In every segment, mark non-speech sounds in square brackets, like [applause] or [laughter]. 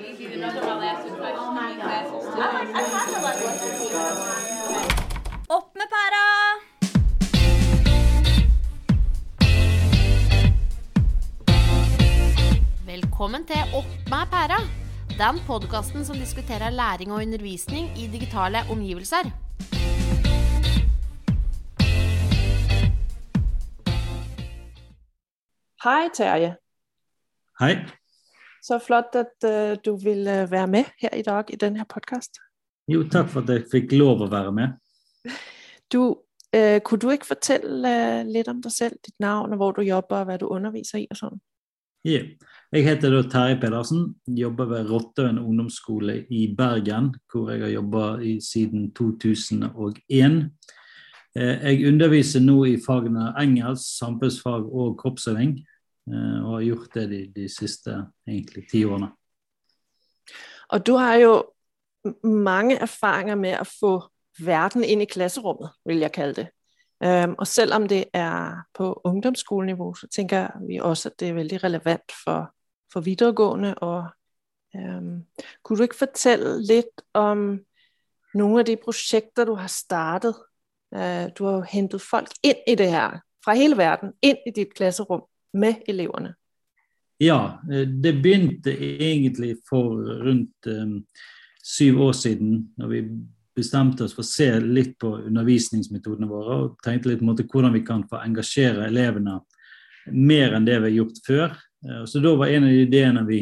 easy. Questions oh my. I like Opp med pæra! Velkommen til Opp med pæra. Den podkasten som diskuterer læring og undervisning i digitale omgivelser. Hei, Terje. Hej. Så flott at uh, du vil uh, være med her i dag i denne podkasten. podcast. Jo, takk for at jeg fikk lov å være med. [laughs] Du, uh, kunne du ikke fortelle uh, litt om deg selv, ditt navn og hvor du jobber og hva du underviser i og sånn? Ja, jeg heter da Terje Pedersen, jobber ved Rottøen ungdomsskole i Bergen, hvor jeg har jobbet siden 2001. Jeg underviser nå i fagene engelsk, samfunnsfag og kroppsøving. Eh, og har gjort det de, de siste egentlig ti årene. Og du har jo mange erfaringer med at få verden inn i klasserommet, vil jeg kalde det. Um, og selvom det er på ungdomsskoleniveau, så tænker vi også, at det er veldig relevant for, for videregående. Og um, kunne du ikke fortelle litt om noen av de projekter, du har startet? Uh, du har jo hentet folk inn i det her, fra hele verden, inn i dit klasserum med elevene? Ja, eh, det begynte egentlig for rundt um, syv år siden, når vi bestemte oss for å se litt på undervisningsmetodene våre og tenkte litt på hvordan vi kan få engasjere elevene mer enn det vi har gjort før. Uh, så Da var en av de ideene vi,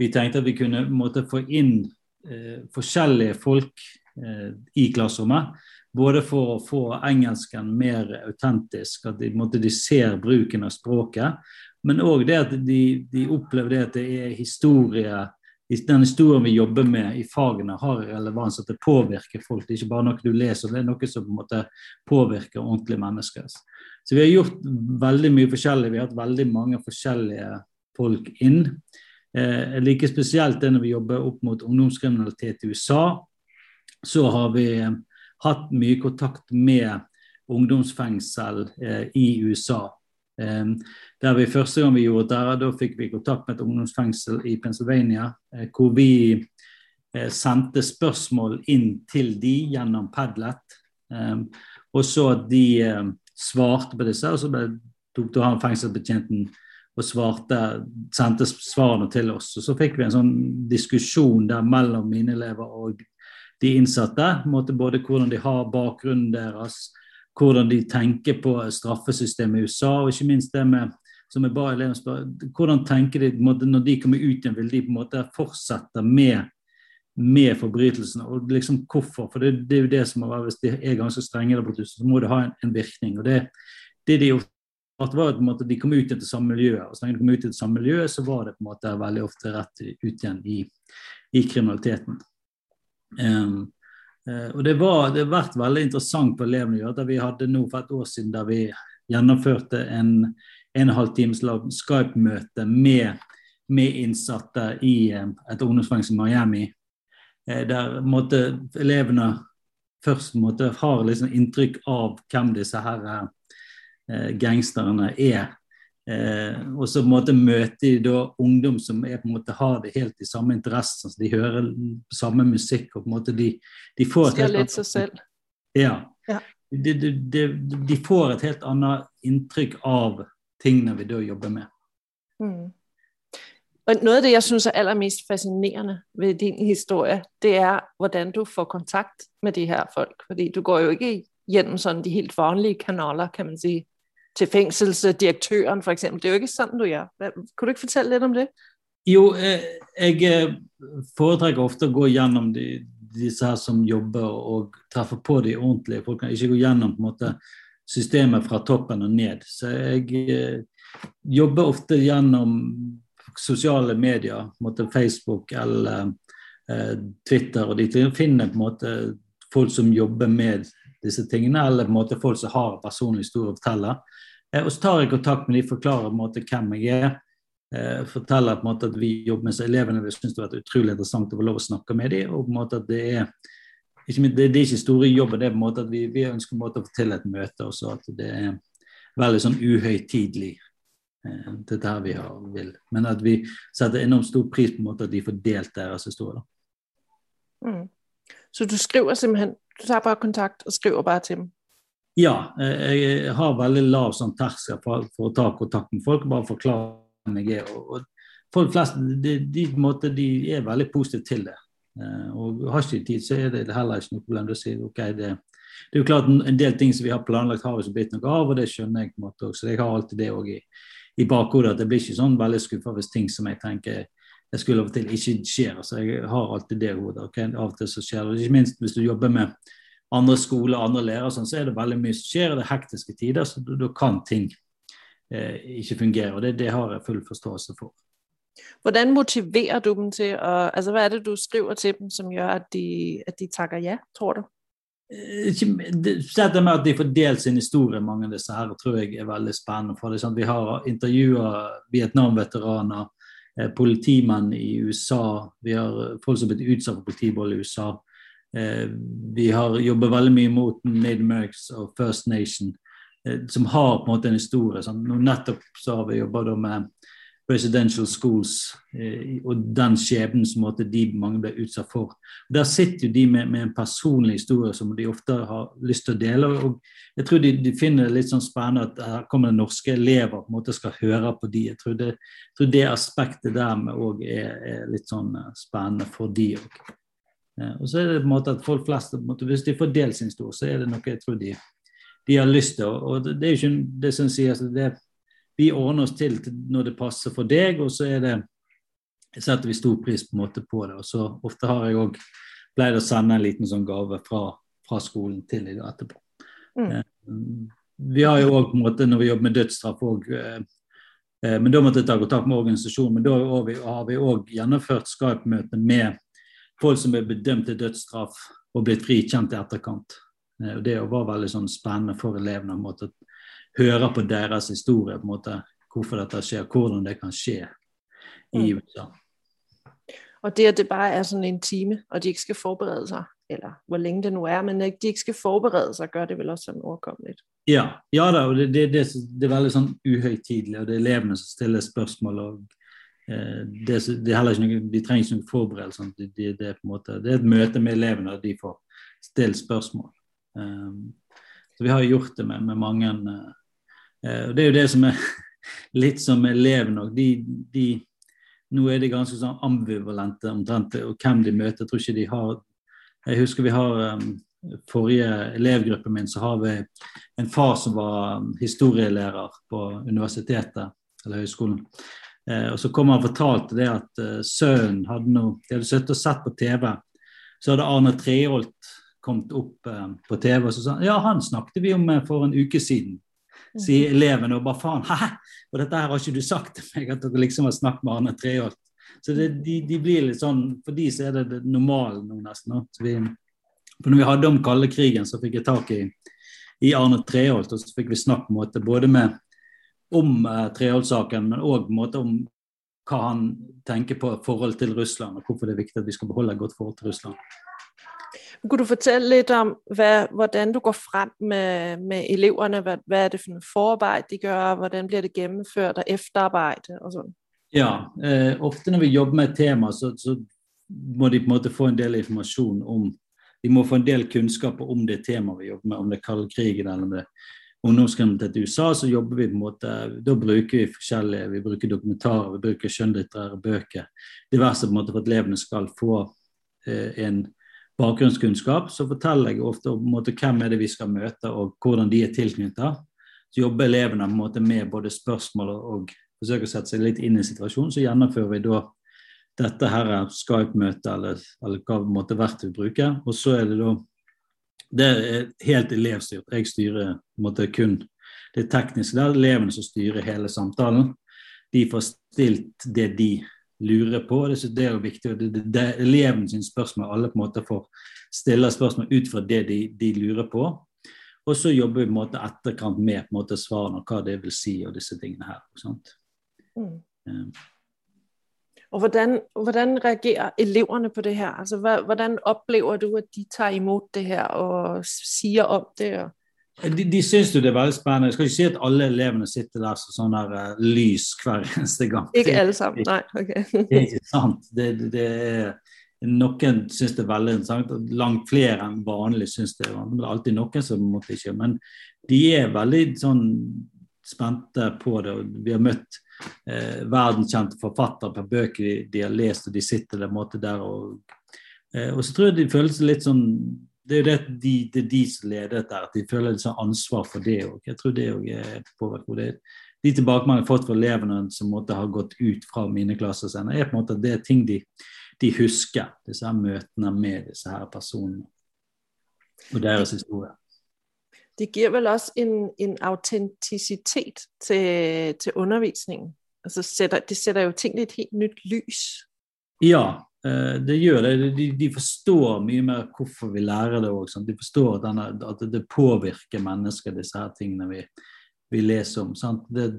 vi tenkte at vi kunne måtte, få inn uh, forskjellige folk uh, i klasserommet både for å få engelsken mer autentisk, at de, måtte, de ser bruken av språket, men òg det at de, de, opplever det at det er historie den historien vi jobber med i fagene, har relevans, at det påvirker folk. Det er ikke bare noe du leser, det er noe som på en måte påvirker ordentlige mennesker. Så vi har gjort veldig mye forskjellig. Vi har hatt veldig mange forskjellige folk inn. Eh, like spesielt det når vi jobber opp mot ungdomskriminalitet i USA. Så har vi hatt mye kontakt med ungdomsfengsel eh, i USA. Eh, der vi Første gang vi gjorde det, da fikk vi kontakt med et ungdomsfengsel i Pennsylvania, eh, hvor vi eh, sendte spørsmål inn til de gjennom Padlet. Eh, og så at de eh, svarte på disse, og så ble, tok han fengselsbetjenten og svarte, sendte svarene til oss. Og Så fikk vi en sånn diskusjon der mellom mine elever og de innsatte. Både hvordan de har bakgrunnen deres, hvordan de tenker på straffesystemet i USA, og ikke minst det med som jeg ba elevene spørre, hvordan tenker de når de kommer ut igjen, vil de på en måte fortsette med, med forbrytelsen? Og liksom hvorfor? For det, det, er jo det som må være, Hvis de er ganske strenge, så må det ha en, en virkning. og det, det de at var at de kom ut igjen til samme miljø. og Så lenge de kom ut til samme miljø, så var det på en måte veldig ofte rett ut igjen i, i kriminaliteten. Um, og det, var, det har vært veldig interessant for elevene å gjøre. Vi hadde nå for et år siden der vi gjennomførte en en og halv times Skype-møte med, med, innsatte i um, et ungdomsfengsel i Miami. Uh, der måtte elevene først måtte, ha liksom inntrykk av hvem disse her gangsterne er. Eh, og så på en måte møter de da ungdom som er, på en måte, har det helt i samme interesse. Så de hører samme musikk. og på en måte De, de får et helt annet, seg selv. Ja. ja. De, de, de, får et helt annet inntrykk av tingene vi da jobber med. Mm. Og Noget av det, jeg synes er allermest fascinerende ved din historie, det er, hvordan du får kontakt med de her folk. Fordi du går jo ikke gjennom sånn de helt vanlige kanaler, kan man sige til fengselsdirektøren eksempel. Det er jo ikke sånn du gjør. Kunne du ikke fortelle litt om det? Jo, eh, jeg eh, foretrekker ofte å gå gjennom de, disse her som jobber og treffe på de ordentlige folkene. Ikke gå gjennom måte systemet fra toppen og ned. Så jeg eh, jobber ofte gjennom sosiale medier, måte Facebook eller Twitter og de. Finner på en måte folk som jobber med disse tingene, eller på en måte folk som har personlig historie å fortelle. Eh, og så tar jeg kontakt med de, forklarer på en måte hvem jeg er. Eh, forteller på en måte at vi jobber med så elevene. Vi syns det har vært utrolig interessant å få lov å snakke med dem. Og på en måte at det er ikke, det, er ikke store jobber, det er på en måte at vi, vi ønsker på en måte å få til et møte. også At det er veldig sånn uhøytidelig. Eh, dette her vi har, vil. Men at vi setter enormt stor pris på en måte at de får delt deres historie. Mm. Så du skriver simpelthen, du tar bare kontakt og skriver bare til dem? Ja, eh, jeg har veldig lav sånn terskel for, for, å ta kontakt med folk. Bare forklare hvem jeg er. Og, og folk flest de, de, måte, de, er veldig positive til det. Eh, og har ikke tid, så er det heller ikke noe problem. å si, ok, det, det, er jo klart En del ting som vi har planlagt, har ikke blitt noe av, og det skjønner jeg. på en måte også, Så jeg har alltid det også i, i bakhodet. at Jeg blir ikke sånn veldig skuffa hvis ting som jeg tenker jeg skulle av og til ikke skjer. altså Jeg har alltid det i hodet. Okay? Av og til så skjer det. Ikke minst hvis du jobber med andre skoler, andre lærere, sånn, så er det veldig mye som skjer. Det er hektiske tider, så da kan ting eh, ikke fungere. og det, det, har jeg full forståelse for. Hvordan motiverer du dem til å altså Hva er det du skriver til dem som gjør at de, at de takker ja, tror du? Spesielt det med at de får delt sin historie, mange av disse her, tror jeg er veldig spennende. for det, sånn, Vi har intervjua Vietnam-veteraner, eh, politimenn i USA, vi har folk som har blitt utsatt for politivold i USA. Eh, vi har jobbet veldig mye mot Americans og First Nation, eh, som har på en måte en historie. Sånn. Nettopp så har vi jobba med residential schools eh, og den skjebnen som de mange ble utsatt for. Der sitter jo de med, med, en personlig historie som de ofte har lyst til å dele. og Jeg tror de, de finner det litt sånn spennende at her kommer det norske elever på en måte skal høre på de. Jeg tror det, jeg tror det aspektet der òg er, er, litt sånn spennende for de òg. Og så er det på en måte at folk flest, måte, Hvis de får delt sin stor, så er det noe jeg tror de, de har lyst til. og Det, er jo ikke det som altså det vi ordner oss til når det passer for deg, og så er det, setter vi stor pris på, en måte på det. Og så Ofte har jeg òg pleid å sende en liten sånn gave fra, fra skolen til dem etterpå. Mm. Vi har jo òg, når vi jobber med dødsstraff òg eh, eh, men Da måtte jeg ta kontakt med organisasjonen. Men da har vi òg gjennomført Skype-møte med folk som er bedømt til dødsstraff og blitt frikjent i etterkant. Og Det var veldig sånn spennende for elevene. å høre på deres historie, på en måte, hvorfor dette skjer, hvordan det kan skje i mm. USA. Og det at det bare er sånn en time, og de ikke skal forberede seg, eller hvor lenge det nå er, men at de ikke skal forberede seg, gjør det vel også sånn overkommelig. Ja, ja da, og det, det, det, det, er veldig sånn uhøytidelig, og det er elevene som stiller spørsmål. og eh, det, er heller ikke noe, De trenger ikke noen forberedelse. Det, er på en måte, det er et møte med elevene, og de får stilt spørsmål. Um, så vi har gjort det med, med mange uh, det er jo det som er [laughs] litt som elevene òg. De, de, nå er de ganske sånn ambivalente omtrent og hvem de møter. Jeg tror ikke de har Jeg husker vi har um, forrige elevgruppen min, så har vi en far som var um, historielærer på universitetet eller høyskolen. Eh, og så kom han og fortalte det at uh, sønnen hadde noe De hadde sittet og sett på TV. Så hadde Arne Treholt kommet opp uh, på TV og så sa han ja, han snakket vi om uh, for en uke siden sier elevene og bare faen, hæ? Og dette her har ikke du sagt til meg, at dere liksom har snakket med Arne Treholt. Så det, de, de, blir litt sånn, For de så er det det normalen nå nesten. Vi, for når vi hadde om kalde krigen, så fikk jeg tak i, i Arne Treholt, og så fikk vi måte, både med om eh, Treholt-saken, men òg om hva han tenker på forhold til Russland, og hvorfor det er viktig at vi skal beholde et godt forhold til Russland. Kunne du fortelle litt om hva, hvordan du går frem med, med eleverne? Hva, hva, er det for noe forarbeid de gjør? Hvordan blir det gjennomført? Og sånn? Ja, eh, ofte når vi jobber med et tema, så, så, må de på en måte få en del informasjon om De må få en del kunnskaper om det temaet vi jobber med, om det er kaldkrigen eller om det er ungdomskriminalitet til USA. Så jobber vi på en måte, da bruker vi forskjellige Vi bruker dokumentarer, vi bruker skjønnlitterære bøker. Diverse på en måte for at elevene skal få eh, en bakgrunnskunnskap, så forteller jeg ofte om måte, hvem er det vi skal møte og hvordan de er tilknyttet. Så jobber elevene på en måte, med både spørsmål og, og forsøker å sette seg litt inn i situasjonen. Så gjennomfører vi da dette her Skype-møtet eller, eller hva måte, verktøy vi bruker. Og så er det da Det er helt elevstyrt. Jeg styrer måte, kun det tekniske. Det er elevene som styrer hele samtalen. De får stilt det de lurer på. Det, det er jo viktig. Det, det, det eleven sin spørsmål. Alle på en måte får stille spørsmål ut fra det de, de lurer på. Og så jobber vi på en måte etterkant med på en måte svarene og hva det vil si og disse tingene her. Mm. Um. Og hvordan, hvordan, reagerer elevene på det her? Altså, hvordan opplever du at de tar imot det her og sier om det? De, de syns jo det er veldig spennende. Jeg skal ikke si at alle elevene sitter der som sånn der uh, lys hver [laughs] eneste gang. Ikke alle sammen, nei. ok. [laughs] Det er ikke sant. Det, det, er, noen syns det er veldig interessant, langt flere enn vanlig syns det. Men det er alltid noen som måtte ikke. Men de er veldig sånn spente på det. Vi har møtt eh, verdenskjente forfattere på bøker de, de, har lest, og de sitter der, der og, eh, og så tror jeg de føler seg litt sånn det er det, de, det er de som leder dette, at de føler litt sånn ansvar for det òg. Jeg tror det òg er påvirket. De tilbakemeldingene jeg har fått fra elevene som måtte ha gått ut fra mine klasser, senere, er på en måte at det er ting de, de husker. Disse her møtene med disse her personene og deres historie. Det giver vel også en, en autenticitet til, til undervisningen. Altså sætter, det sætter jo tingene i et helt nytt lys. Ja, eh, det gjør det. De, de forstår mye mer hvorfor vi lærer det òg. De forstår at, denne, at, det påvirker mennesker, disse her tingene vi, vi leser om. Det,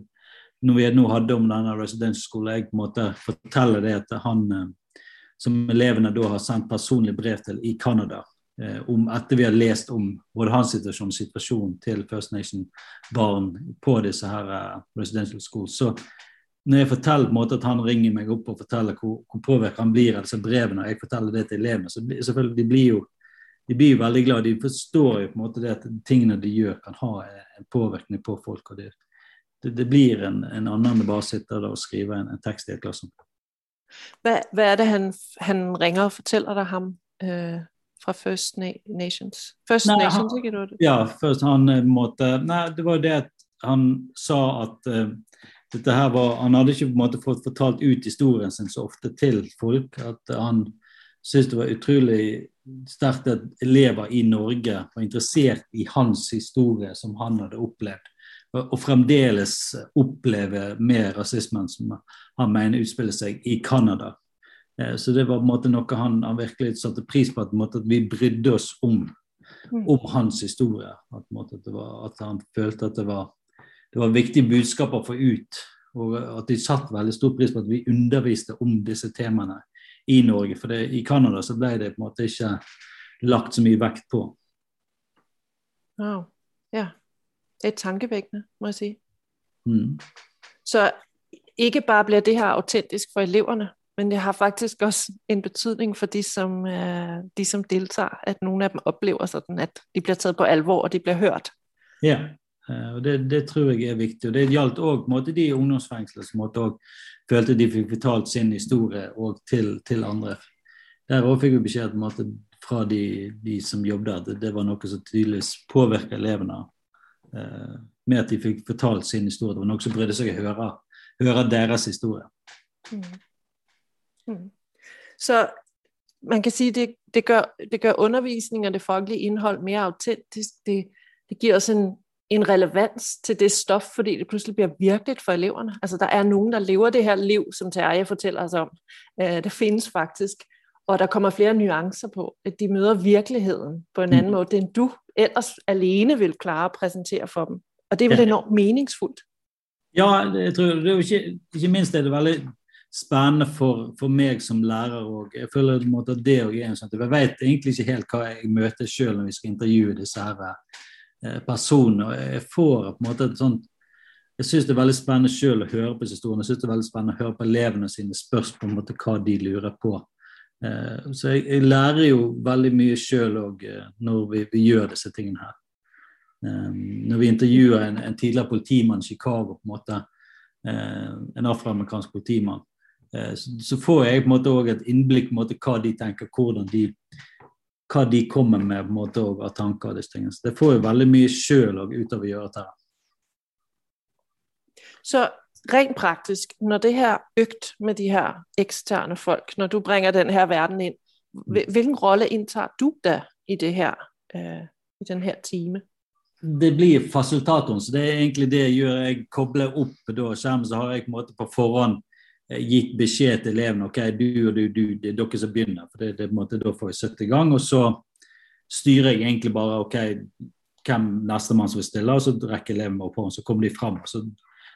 når vi nå hadde om denne residensskolen, jeg på en det at han eh, som elevene da har sendt personlig brev til i Canada, om, etter vi har lest om både hans situasjon og situasjonen til First Nation-barn på disse her uh, residential schools. Så når jeg forteller på en måte at han ringer meg opp og forteller hvor, hvor påvirket han blir av disse brevene, og jeg forteller det til elevene, så selvfølgelig, de blir jo de blir jo veldig glad. De forstår jo på en måte det at tingene de gjør, kan ha en påvirkning på folk. og Det, det, det blir en, en annen enn bare sitte og skrive en, en tekst i et klasserom. Hva, hva er det han, han ringer og forteller deg ham? Øh fra First Nations? First nei, Nations, han, ikke det? Ja, først han eh, måtte Nei, det var det at han sa at uh, dette her var Han hadde ikke på en måte fått fortalt ut historien sin så ofte til folk. At han syntes det var utrolig sterkt at elever i Norge var interessert i hans historie som han hadde opplevd. Og, og fremdeles oppleve mer rasismen som han mener utspiller seg i Canada. Eh, så det var på en måte noe han, han virkelig satte pris på, at, vi brydde oss om, mm. om hans historie. At, at, var, at, han følte at det var, det var viktige budskap å få ut. Og at de satte veldig stor pris på at vi underviste om disse temaene i Norge. For det, i Canada så ble det på en måte ikke lagt så mye vekt på. Wow. Ja. Det er tankevekkende, må jeg si. Mm. Så ikke bare blir det her autentisk for elevene, men det har faktisk også en betydning for de som, øh, de, som deltager, at nogle af dem oplever sådan, at de bliver taget på alvor, og de bliver hørt. Ja, og det, det tror jeg er viktig. Og det gjaldt òg de i ungdomsfengselet som også følte de fikk fortalt sin historie og til, til andre. Der òg fikk vi beskjed måte, fra de, de, som jobbet at det, var noe som tydeligvis påvirka elevene. Eh, med at de fikk fortalt sin historie. Det var noe som brydde seg å høre, høre deres historie. Mm. Mm. Så man kan sige, det, det, gør, det gør undervisning og det faglige indhold mere autentisk. Det, det giver os en, en relevans til det stof, fordi det pludselig bliver virkeligt for eleverne. Altså der er nogen, der lever det her liv, som Terje fortæller os om. Øh, det findes faktisk. Og der kommer flere nuancer på, at de møder virkeligheden på en anden mm. måde, end du ellers alene vil klare at præsentere for dem. Og det er vel ja. enormt meningsfuldt. Ja, jeg tror det er ikke, ikke minst er det veldig spennende for, for meg som lærer òg. Jeg føler at det er en sånn Jeg vet egentlig ikke helt hva jeg møter sjøl når vi skal intervjue disse her eh, personene. Jeg får på en måte et sånt jeg syns det er veldig spennende sjøl å høre på disse historiene. Jeg synes det er veldig spennende å høre på elevene sine spørsmål om hva de lurer på. Eh, så jeg, jeg, lærer jo veldig mye sjøl òg eh, når vi, vi, gjør disse tingene her. når vi intervjuer en, en tidligere politimann i Chicago, på en måte, en afroamerikansk politimann, så får jeg på en måte også et innblikk på hva de tenker, hvordan de, hva de kommer med på en måte av tanker. og disse tingene. Så Det får jo veldig mye sjøl ut av å gjøre dette. Så rent praktisk, når det her økt med de her eksterne folk, når du bringer den her verden inn, hvilken rolle inntar du da i det her, øh, i den her time? Det blir fasilitatoren, så det er egentlig det jeg gjør. Jeg kobler opp da skjermen, så har jeg på en måte på forhånd Eh, gitt beskjed til elevene ok, du og du, du, det er dere som begynner. for det, det, måte, Da får jeg sett i gang. Og så styrer jeg egentlig bare ok, hvem nestemann som vil stille, og så rekker elevene opp hånden, så kommer de fram. Så,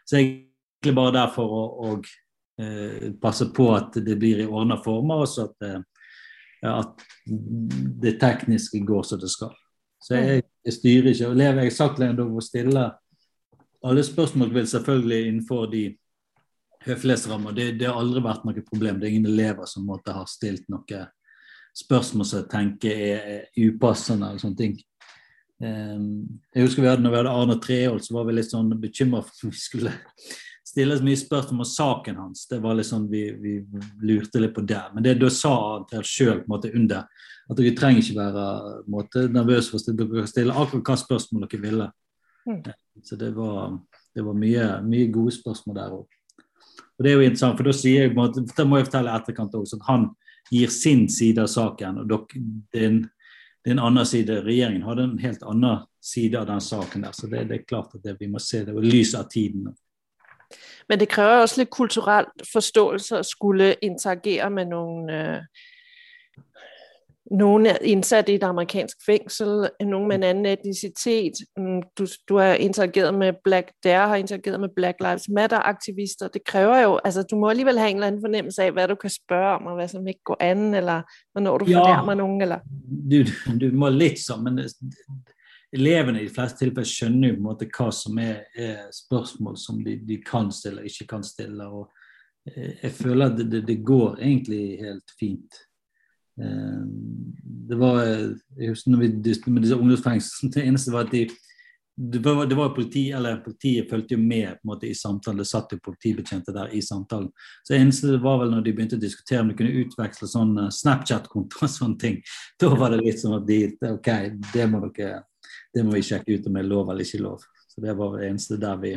så jeg er egentlig bare der for å og, eh, passe på at det blir i ordna former, og så at, eh, at det tekniske går som det skal. Så jeg, jeg styrer ikke. Og elever, jeg har sagt til å stille alle spørsmål vil selvfølgelig innenfor de høflighetsrammer. Det, det har aldri vært noe problem. Det er ingen elever som måtte ha stilt noe spørsmål som jeg tenker er, upassende eller sånne ting. Um, jeg husker vi hadde, når vi hadde Arne Treholt, så var vi litt sånn bekymra for at vi skulle stille så mye spørsmål om saken hans. Det var litt sånn vi, vi lurte litt på det. Men det da sa han sjøl under at dere trenger ikke være måte, nervøse for stille, dere stille akkurat hva spørsmål dere ville. Mm. Så det var, det var mye, mye, gode spørsmål der òg. Og det er jo interessant, for da sier jeg, da må jeg fortelle etterkant også, at han gir sin side av saken. og dok, det, er en, side. Regjeringen hadde en helt annen side av den saken der. Så det, det er klart at det, vi må se det i lys av tiden. Men det krever også litt kulturell forståelse å skulle interagere med noen øh, nogen er indsat i et amerikansk fængsel, nogen med en anden etnicitet. Mm, du, du har interageret med Black Dare, har interageret med Black Lives Matter-aktivister. Det kræver jo, altså du må alligevel have en eller anden fornemmelse af, hvad du kan spørge om, og hvad som ikke går an, eller hvornår du ja, fornærmer nogen. Eller... Du, du må litt som, men elevene i de fleste tilfeller skjønner jo på en måte hva som er, er spørsmål som de, de, kan stille og ikke kan stille. og eh, Jeg føler at det, det, det går egentlig helt fint. Eh, det var jeg husker når vi med disse ungdomsfengslene, det eneste var at de det var, det var politi, eller Politiet fulgte jo med på en måte i samtalen. Det satt jo politibetjente der i samtalen. Så det eneste var vel når de begynte å diskutere om de kunne utveksle sånn eh, Snapchat-konto og sånne ting. [laughs] Da var det litt sånn at de OK, det må, dere, det må vi sjekke ut om det er lov eller ikke lov. Så det var det eneste der vi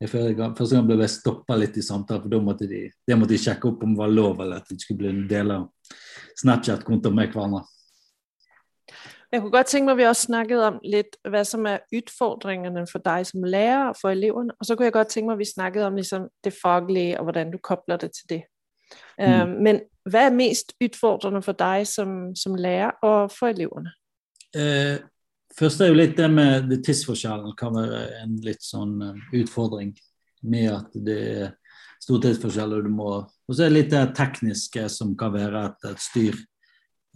jeg føler, Første gang ble jeg stoppa litt i samtalen, for da måtte de, måtte de sjekke opp om det var lov eller at de skulle bli en del av Snapchat-kontoen med hverandre. Jeg kunne godt tænke mig, at vi også snakkede om lidt, hvad som er udfordringerne for deg som lærer og for eleverne. Og så kunne jeg godt tænke mig, at vi snakkede om liksom, det faglige og hvordan du kobler det til det. Mm. Uh, men hva er mest utfordrende for deg som, som lærer og for eleverne? Eh, først er jo litt det med det tidsforskjellen kan være en litt sånn uh, utfordring. Med at det er stor tidsforskjell, og du må Og så er det litt det tekniske som kan være et, et styr.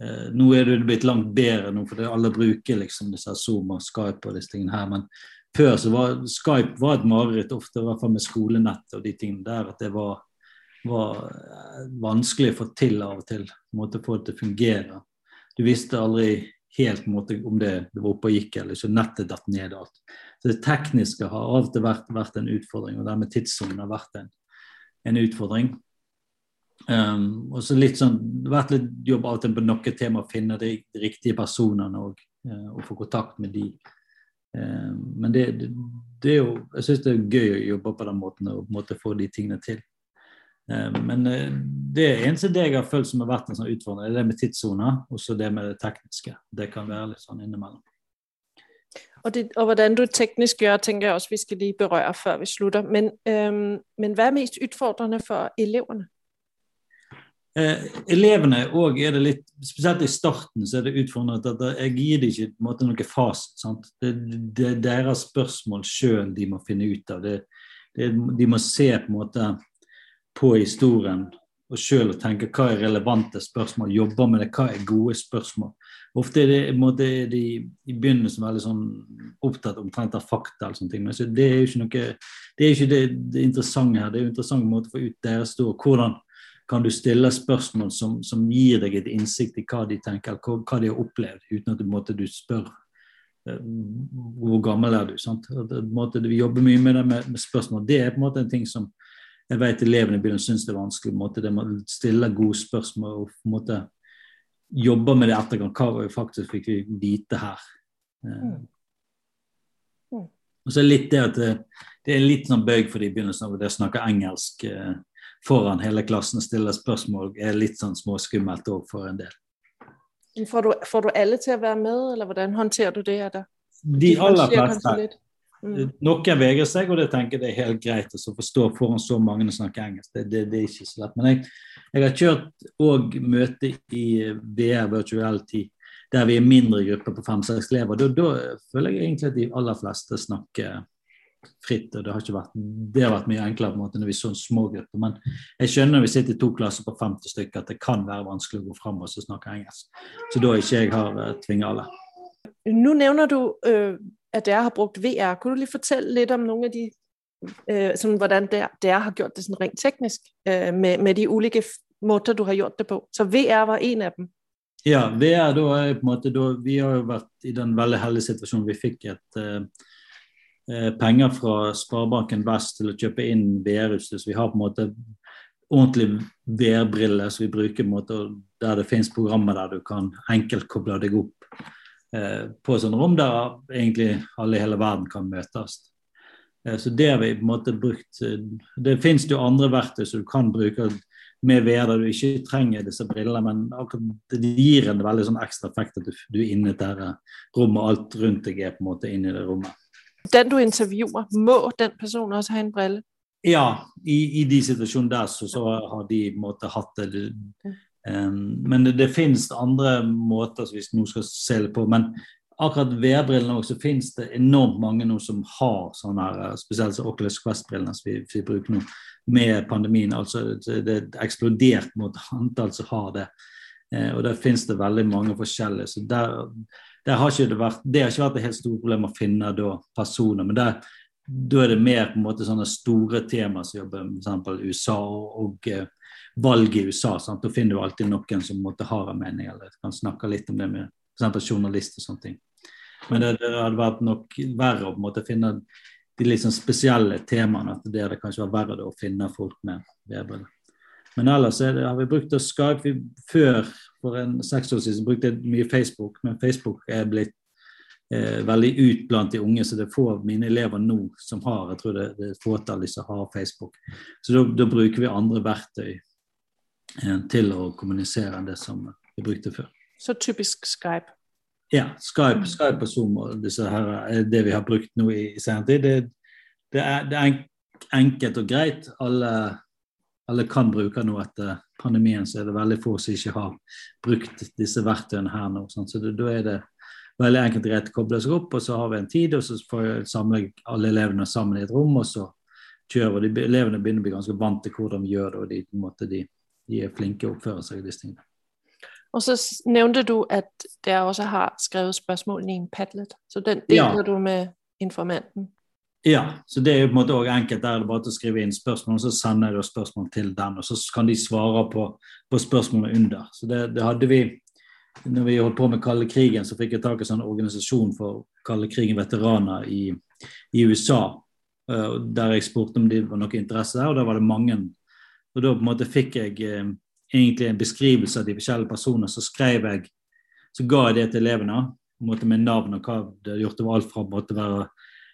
Eh, nå er det blitt langt bedre, nå, for alle bruker liksom disse Zoom og Skype og disse tingene her. Men før så var Skype var et mareritt, ofte i hvert fall med skolenett og de tingene der. At det var, var eh, vanskelig å få til av og til. Måtte få det til å fungere. Du visste aldri helt måte, om det, det var oppe og gikk eller ikke. Nettet datt ned alt. Så det tekniske har av og til vært, vært en utfordring, og dermed tidssonen har vært en, en utfordring. Um, og så litt sånn, Det har vært litt jobb av og til på noe tema å finne de, riktige personene og, uh, og få kontakt med de. Um, men det, det, det, er jo, jeg syns det er gøy å jobbe på den måten og på få de tingene til. Um, men uh, det eneste det jeg har følt som har vært en sånn utfordring, er det med tidssoner og så det med det tekniske. Det kan være litt sånn innimellom. Og, det, og hvordan du teknisk gjør, tenker jeg også vi skal lige berøre før vi slutter. Men, øhm, men hva er mest utfordrende for elevene? Eh, elevene òg er det litt Spesielt i starten så er det utfordrende at jeg gir dem ikke på en måte, noe fasit. Det, det, er deres spørsmål sjøl de må finne ut av. Det, det, de må se på en måte på historien og sjøl tenke hva er relevante spørsmål. Jobbe med det, hva er gode spørsmål. Ofte er det, måte, er de i begynnelsen veldig sånn opptatt omtrent av fakta. eller sånne ting, men det er jo ikke noe, det er ikke det, det interessante her. Det er jo interessant måte å få ut deres stå. Hvordan kan du stille spørsmål som, som, gir deg et innsikt i hva de tenker, hva, hva de har opplevd, uten at du, måte, du spør uh, hvor gammel er du. sant? Måte, vi jobber mye med det med, med, spørsmål. Det er på en måte en ting som jeg vet elevene begynner å synes det er vanskelig. Måte, det må stille gode spørsmål og på en måte jobbe med det ettergang. Hva faktisk fikk vi vite her? Uh, mm. Og så er det litt det at det, det er litt sånn bøyg for de i begynnelsen av å snakke engelsk. eh, foran hele klassen og stille spørsmål er litt sånn småskummelt òg for en del. Får du, får du, alle til å være med, eller hvordan håndterer du det? Der? De aller fleste. Mm. Noen vegrer seg, og det tenker jeg det er helt greit å forstå foran så mange som snakker engelsk. Det, det, det, er ikke så lett. Men jeg, jeg har kjørt òg møte i VR Virtuality der vi er mindre grupper på fem-seks elever. Da, da føler jeg egentlig at de aller fleste snakker fritt. og Det har, vært, det har vært mye enklere på en måte når vi så små grupper. Men jeg skjønner når vi sitter i to klasser på 50 stykker at det kan være vanskelig å gå fram og snakke engelsk. Så da ikke jeg har uh, tvinget alle. Nå nevner du, øh, at dere har brukt VR. Kunne du lige fortælle lidt om nogle af de, øh, sådan, hvordan dere, har gjort det sådan rent teknisk, øh, med, med de ulike måter, du har gjort det på? Så VR var en af dem. Ja, VR da er på en måte da, Vi har jo vært i den veldig heldige situasjonen vi fikk et eh, penger fra Sparebanken Vest til å kjøpe inn VR-utstyr. Så vi har på en måte ordentlig VR-briller som vi bruker på en måte, der det finnes programmer der du kan enkelt koble deg opp på sånne rom der egentlig alle i hele verden kan møtes. Eh, så det har vi på en måte brukt. eh, Det finnes jo andre verktøy som du kan bruke med VR der du ikke trenger disse brillene, men akkurat det gir en veldig sånn ekstra effekt at du, du er inne i dette rommet, og alt rundt deg er på en måte inne i det rommet. Den du intervjuer, må den personen også ha en brille? Ja, i, i de situasjonene der så, så har de på en måte hatt det. Men det, det finnes andre måter hvis noen skal se det på. Men akkurat VR-brillene også, så finnes det enormt mange nå som har sånne her, eh, spesielt så Oculus Quest-brillene som vi, vi, bruker nå med pandemien. altså Det er eksplodert mot antall som har det. Eh, og der finnes det veldig mange forskjellige. så der, der har ikke det, vært, det har ikke vært et helt stort problem å finne da, personer. men der da er det mer på en måte sånne store temaer som jobber med f.eks. USA og, og uh, valg i USA. Sant? Da finner du alltid noen som måtte ha en mening, eller kan snakke litt om det med f.eks. journalister og sånne ting. Men det, det, hadde vært nok verre å på en måte finne de sånn spesielle temaene. at det hadde kanskje vært verre å finne folk med vedbriller. Men ellers det, har vi brukt Skype. Vi, før, for en seks år siden, brukte jeg mye Facebook, men Facebook er blitt eh, veldig ut blant de unge. Så det er få av mine elever nå som har jeg tror det, det er et fåtall som har Facebook. Så da, bruker vi andre verktøy til å kommunisere det som vi brukte før. Så typisk Skype? Ja, Skype, Skype og Zoom og disse her er det vi har brukt nå i, i senere tid. Det, det, er, det, er, enkelt og greit. Alle, alle kan bruke noe etter pandemien, så er det veldig få som ikke har brukt disse verktøyene her nå. Sånn. Så da er det veldig enkelt og greit å koble seg opp, og så har vi en tid, og så får jeg samle alle elevene sammen i et rom, og så kjører de. Elevene begynner å bli ganske vant til hvordan vi gjør det, og de, måte, de, de er flinke å oppføre seg i disse tingene. Og så nevnte du, at dere også har skrevet spørsmålene i en Padlet, så den deler ja. du med informanten? Ja, så det er jo på en måte også enkelt. Der er det bare til å skrive inn spørsmål, og så sender jeg spørsmål til den. Og så kan de svare på, på spørsmålene under. Så det, det, hadde vi når vi holdt på med kalde krigen, så fikk jeg tak i en sånn organisasjon for kalde krigen-veteraner i, i, USA. Uh, der jeg spurte om det var noe interesse der, og da var det mange. Og da på en måte fikk jeg eh, egentlig en beskrivelse av de forskjellige personene. Så skrev jeg, så ga jeg det til elevene måte med navn og hva det hadde gjort. Det var alt fra å være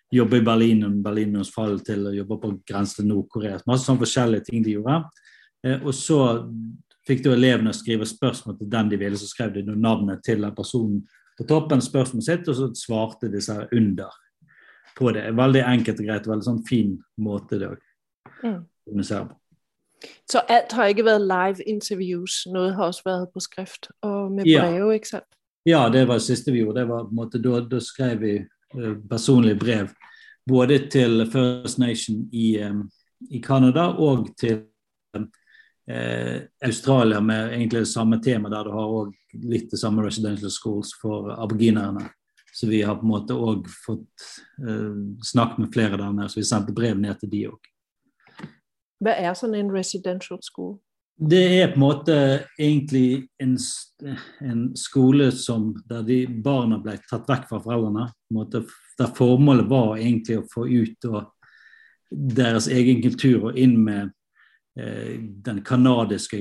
jobbe i Berlin og Berlinens fall til å jobbe på grensen til Nord-Korea. Masse sånne forskjellige ting de gjorde. Eh, og så fikk da elevene skrive spørsmål til den de ville, så skrev de navnet til den personen på toppen spørsmålet sitt, og så svarte disse seg under på det. Veldig enkelt og greit, veldig sånn fin måte det å mm. kommunisere på. Så alt har ikke vært live interviews, noe har også vært på skrift og med brev, ja. ikke sant? Ja, det var det siste vi gjorde. Var måte, da, da skrev vi uh, personlige brev både til First Nation i, um, i Canada og til um, Eh, Australia med egentlig det samme tema, der du har også litt det samme residential schools for aboginerne. Så vi har på en måte òg fått eh, snakket med flere der nede, så vi sendte brev ned til de òg. Hva er sånn en residential school? Det er på en måte egentlig en, en skole som, der de barna ble tatt vekk fra foreldrene. Måte, der formålet var egentlig å få ut og, deres egen kultur og inn med eh, den canadiske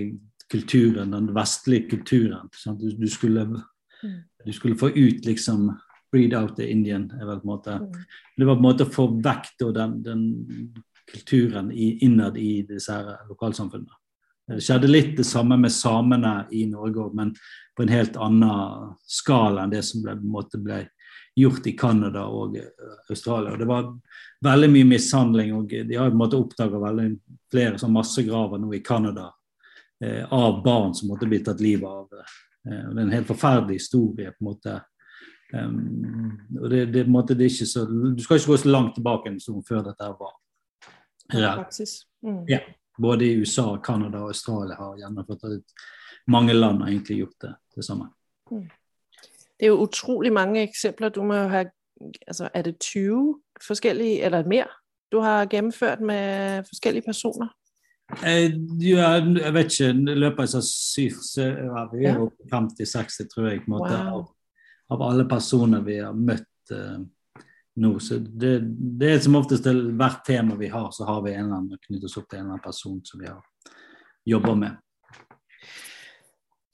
kulturen, den vestlige kulturen. Du, du, skulle, mm. du, skulle, få ut liksom Breed out the Indian. Mm. Det var på en måte å få vekk den, den kulturen innad i disse lokalsamfunnene. Det skjedde litt det samme med samene i Norge, men på en helt annen skala enn det som ble, ble gjort i Canada og eh, Australia. Og det var veldig mye mishandling, og de har på en måte oppdaga flere sånn massegraver nå i Canada eh, av barn som måtte bli tatt livet av. Eh, og det er en helt forferdelig historie. på en måte. Um, og det, det, måte, det så, Du skal ikke gå så langt tilbake enn som før dette var praksis. Mm. Ja. Både i USA, Canada og Australia har gjennomført det. Mange land har egentlig gjort det, det samme. Mm. Det er jo utrolig mange eksempler. Du må jo ha altså er det 20 forskellige, eller mer, du har gennemført med forskellige personer? Jeg, ja, jeg vet ikke, i løpet av syv så er vi jo 50-60, tror jeg, Wow. av, av alle personer vi har møtt eh, nå. Så det, det er som oftest til hvert tema vi har, så har vi en eller annen knyttet oss opp til en eller annen person som vi har jobber med.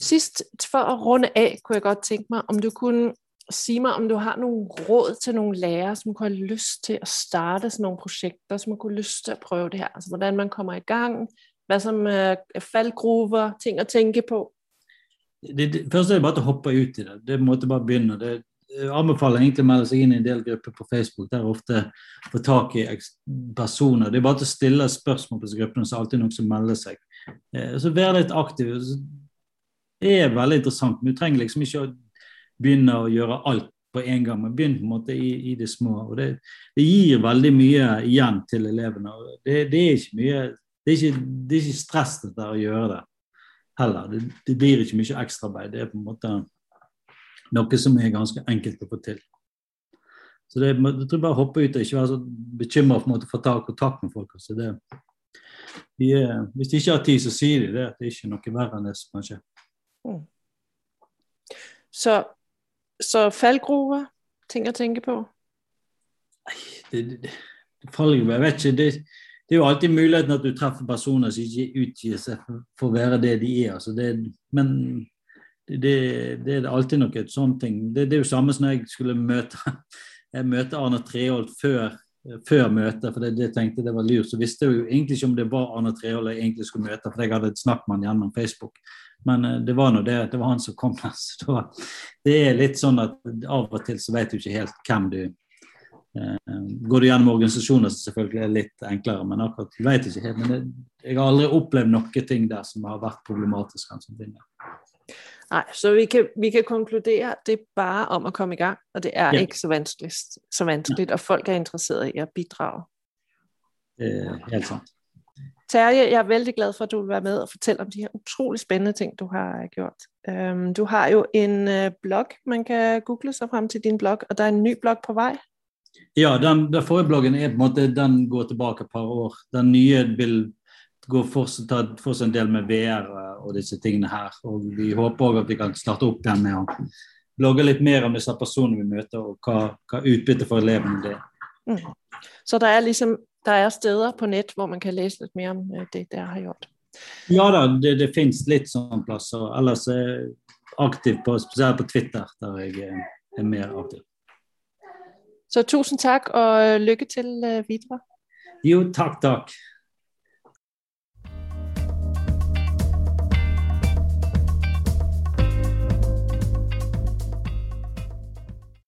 Sist, for å runde av, kunne jeg godt tenke meg om du kunne si meg om du har noen råd til noen lærere, som kunne ha lyst til å starte noen prosjekter, som kunne ha lyst til å prøve det her. Altså, hvordan man kommer i gang, hva som er fallgruver, ting å tenke på. det, det, først er det bare å hoppe ut i det. Det måtte bare begynne. Det, anbefaler egentlig å melde seg inn i en del grupper på Facebook der ofte får tak i personer. Det er bare til å stille spørsmål på disse gruppene, så er det alltid noen som melder seg. Eh, så Vær litt aktiv. Det er veldig interessant. men Du trenger liksom ikke å begynne å gjøre alt på en gang, men begynn på en måte i, i det små. og Det, det gir veldig mye igjen til elevene. Det, det er ikke mye det er ikke, det er ikke stress dette å gjøre det heller. Det, det blir ikke mye ekstraarbeid. Det er på en måte noe som er ganske enkelt å få til. Så det, jeg tror bare å hoppe ut og ikke være så bekymra for å få ta kontakt med folk. Altså det, de er, hvis de ikke har tid, så sier de det. at Det er ikke noe verre enn det som kan skje. Så, så faldgrupper, ting å tenke på. Det, det, det, fallgruppe, jeg vet ikke, det, det er jo alltid muligheten at du treffer personer som ikke utgir seg for å være det de er. Altså det, men det, det, er alltid noe sånn ting. Det, det er jo samme som når jeg skulle møte [laughs] jeg møter Arne Treholt før, før møtet, for det, det tenkte jeg det var lurt. Så visste jeg jo egentlig ikke om det var Arne Treholt jeg egentlig skulle møte, for jeg hadde et snakk med han gjennom Facebook. Men eh, det var nå det, det var han som kom der. [laughs] Så det er litt sånn at av og til så vet du ikke helt hvem du eh, Går du gjennom organisasjoner, så selvfølgelig er det litt enklere, men akkurat du vet ikke helt. Men jeg har aldri opplevd noe ting der som har vært problematisk. Altså, Nej, så vi kan, vi kan konkludere, at det er bare om at komme i gang, og det er Ja. ikke så vanskeligt, så vanskeligt, og folk er interesseret i at bidrage. Øh, helt sant. Terje, jeg er veldig glad for, at du vil være med og fortælle om de her utrolig spændende ting, du har gjort. Um, du har jo en øh, blog, man kan google sig frem til din blog, og der er en ny blog på vej. Ja, den, den forrige bloggen er på en måte, den går tilbake et par år. Den nye vil gå fortsatt, tar fortsatt en del med VR og disse tingene her. Og vi håper òg at vi kan starte opp igjen med å blogge litt mer om disse personene vi møter, og hva, hva utbyttet for elevene det er. Så der er liksom der er steder på nett hvor man kan læse litt mer om øh, det, dere har gjort. Ja da, det, det fins litt sånne plasser. Ellers er jeg aktiv på, spesielt på Twitter, der jeg er, er mer aktiv. Så tusen takk, og øh, lykke til øh, videre. Jo, takk, takk.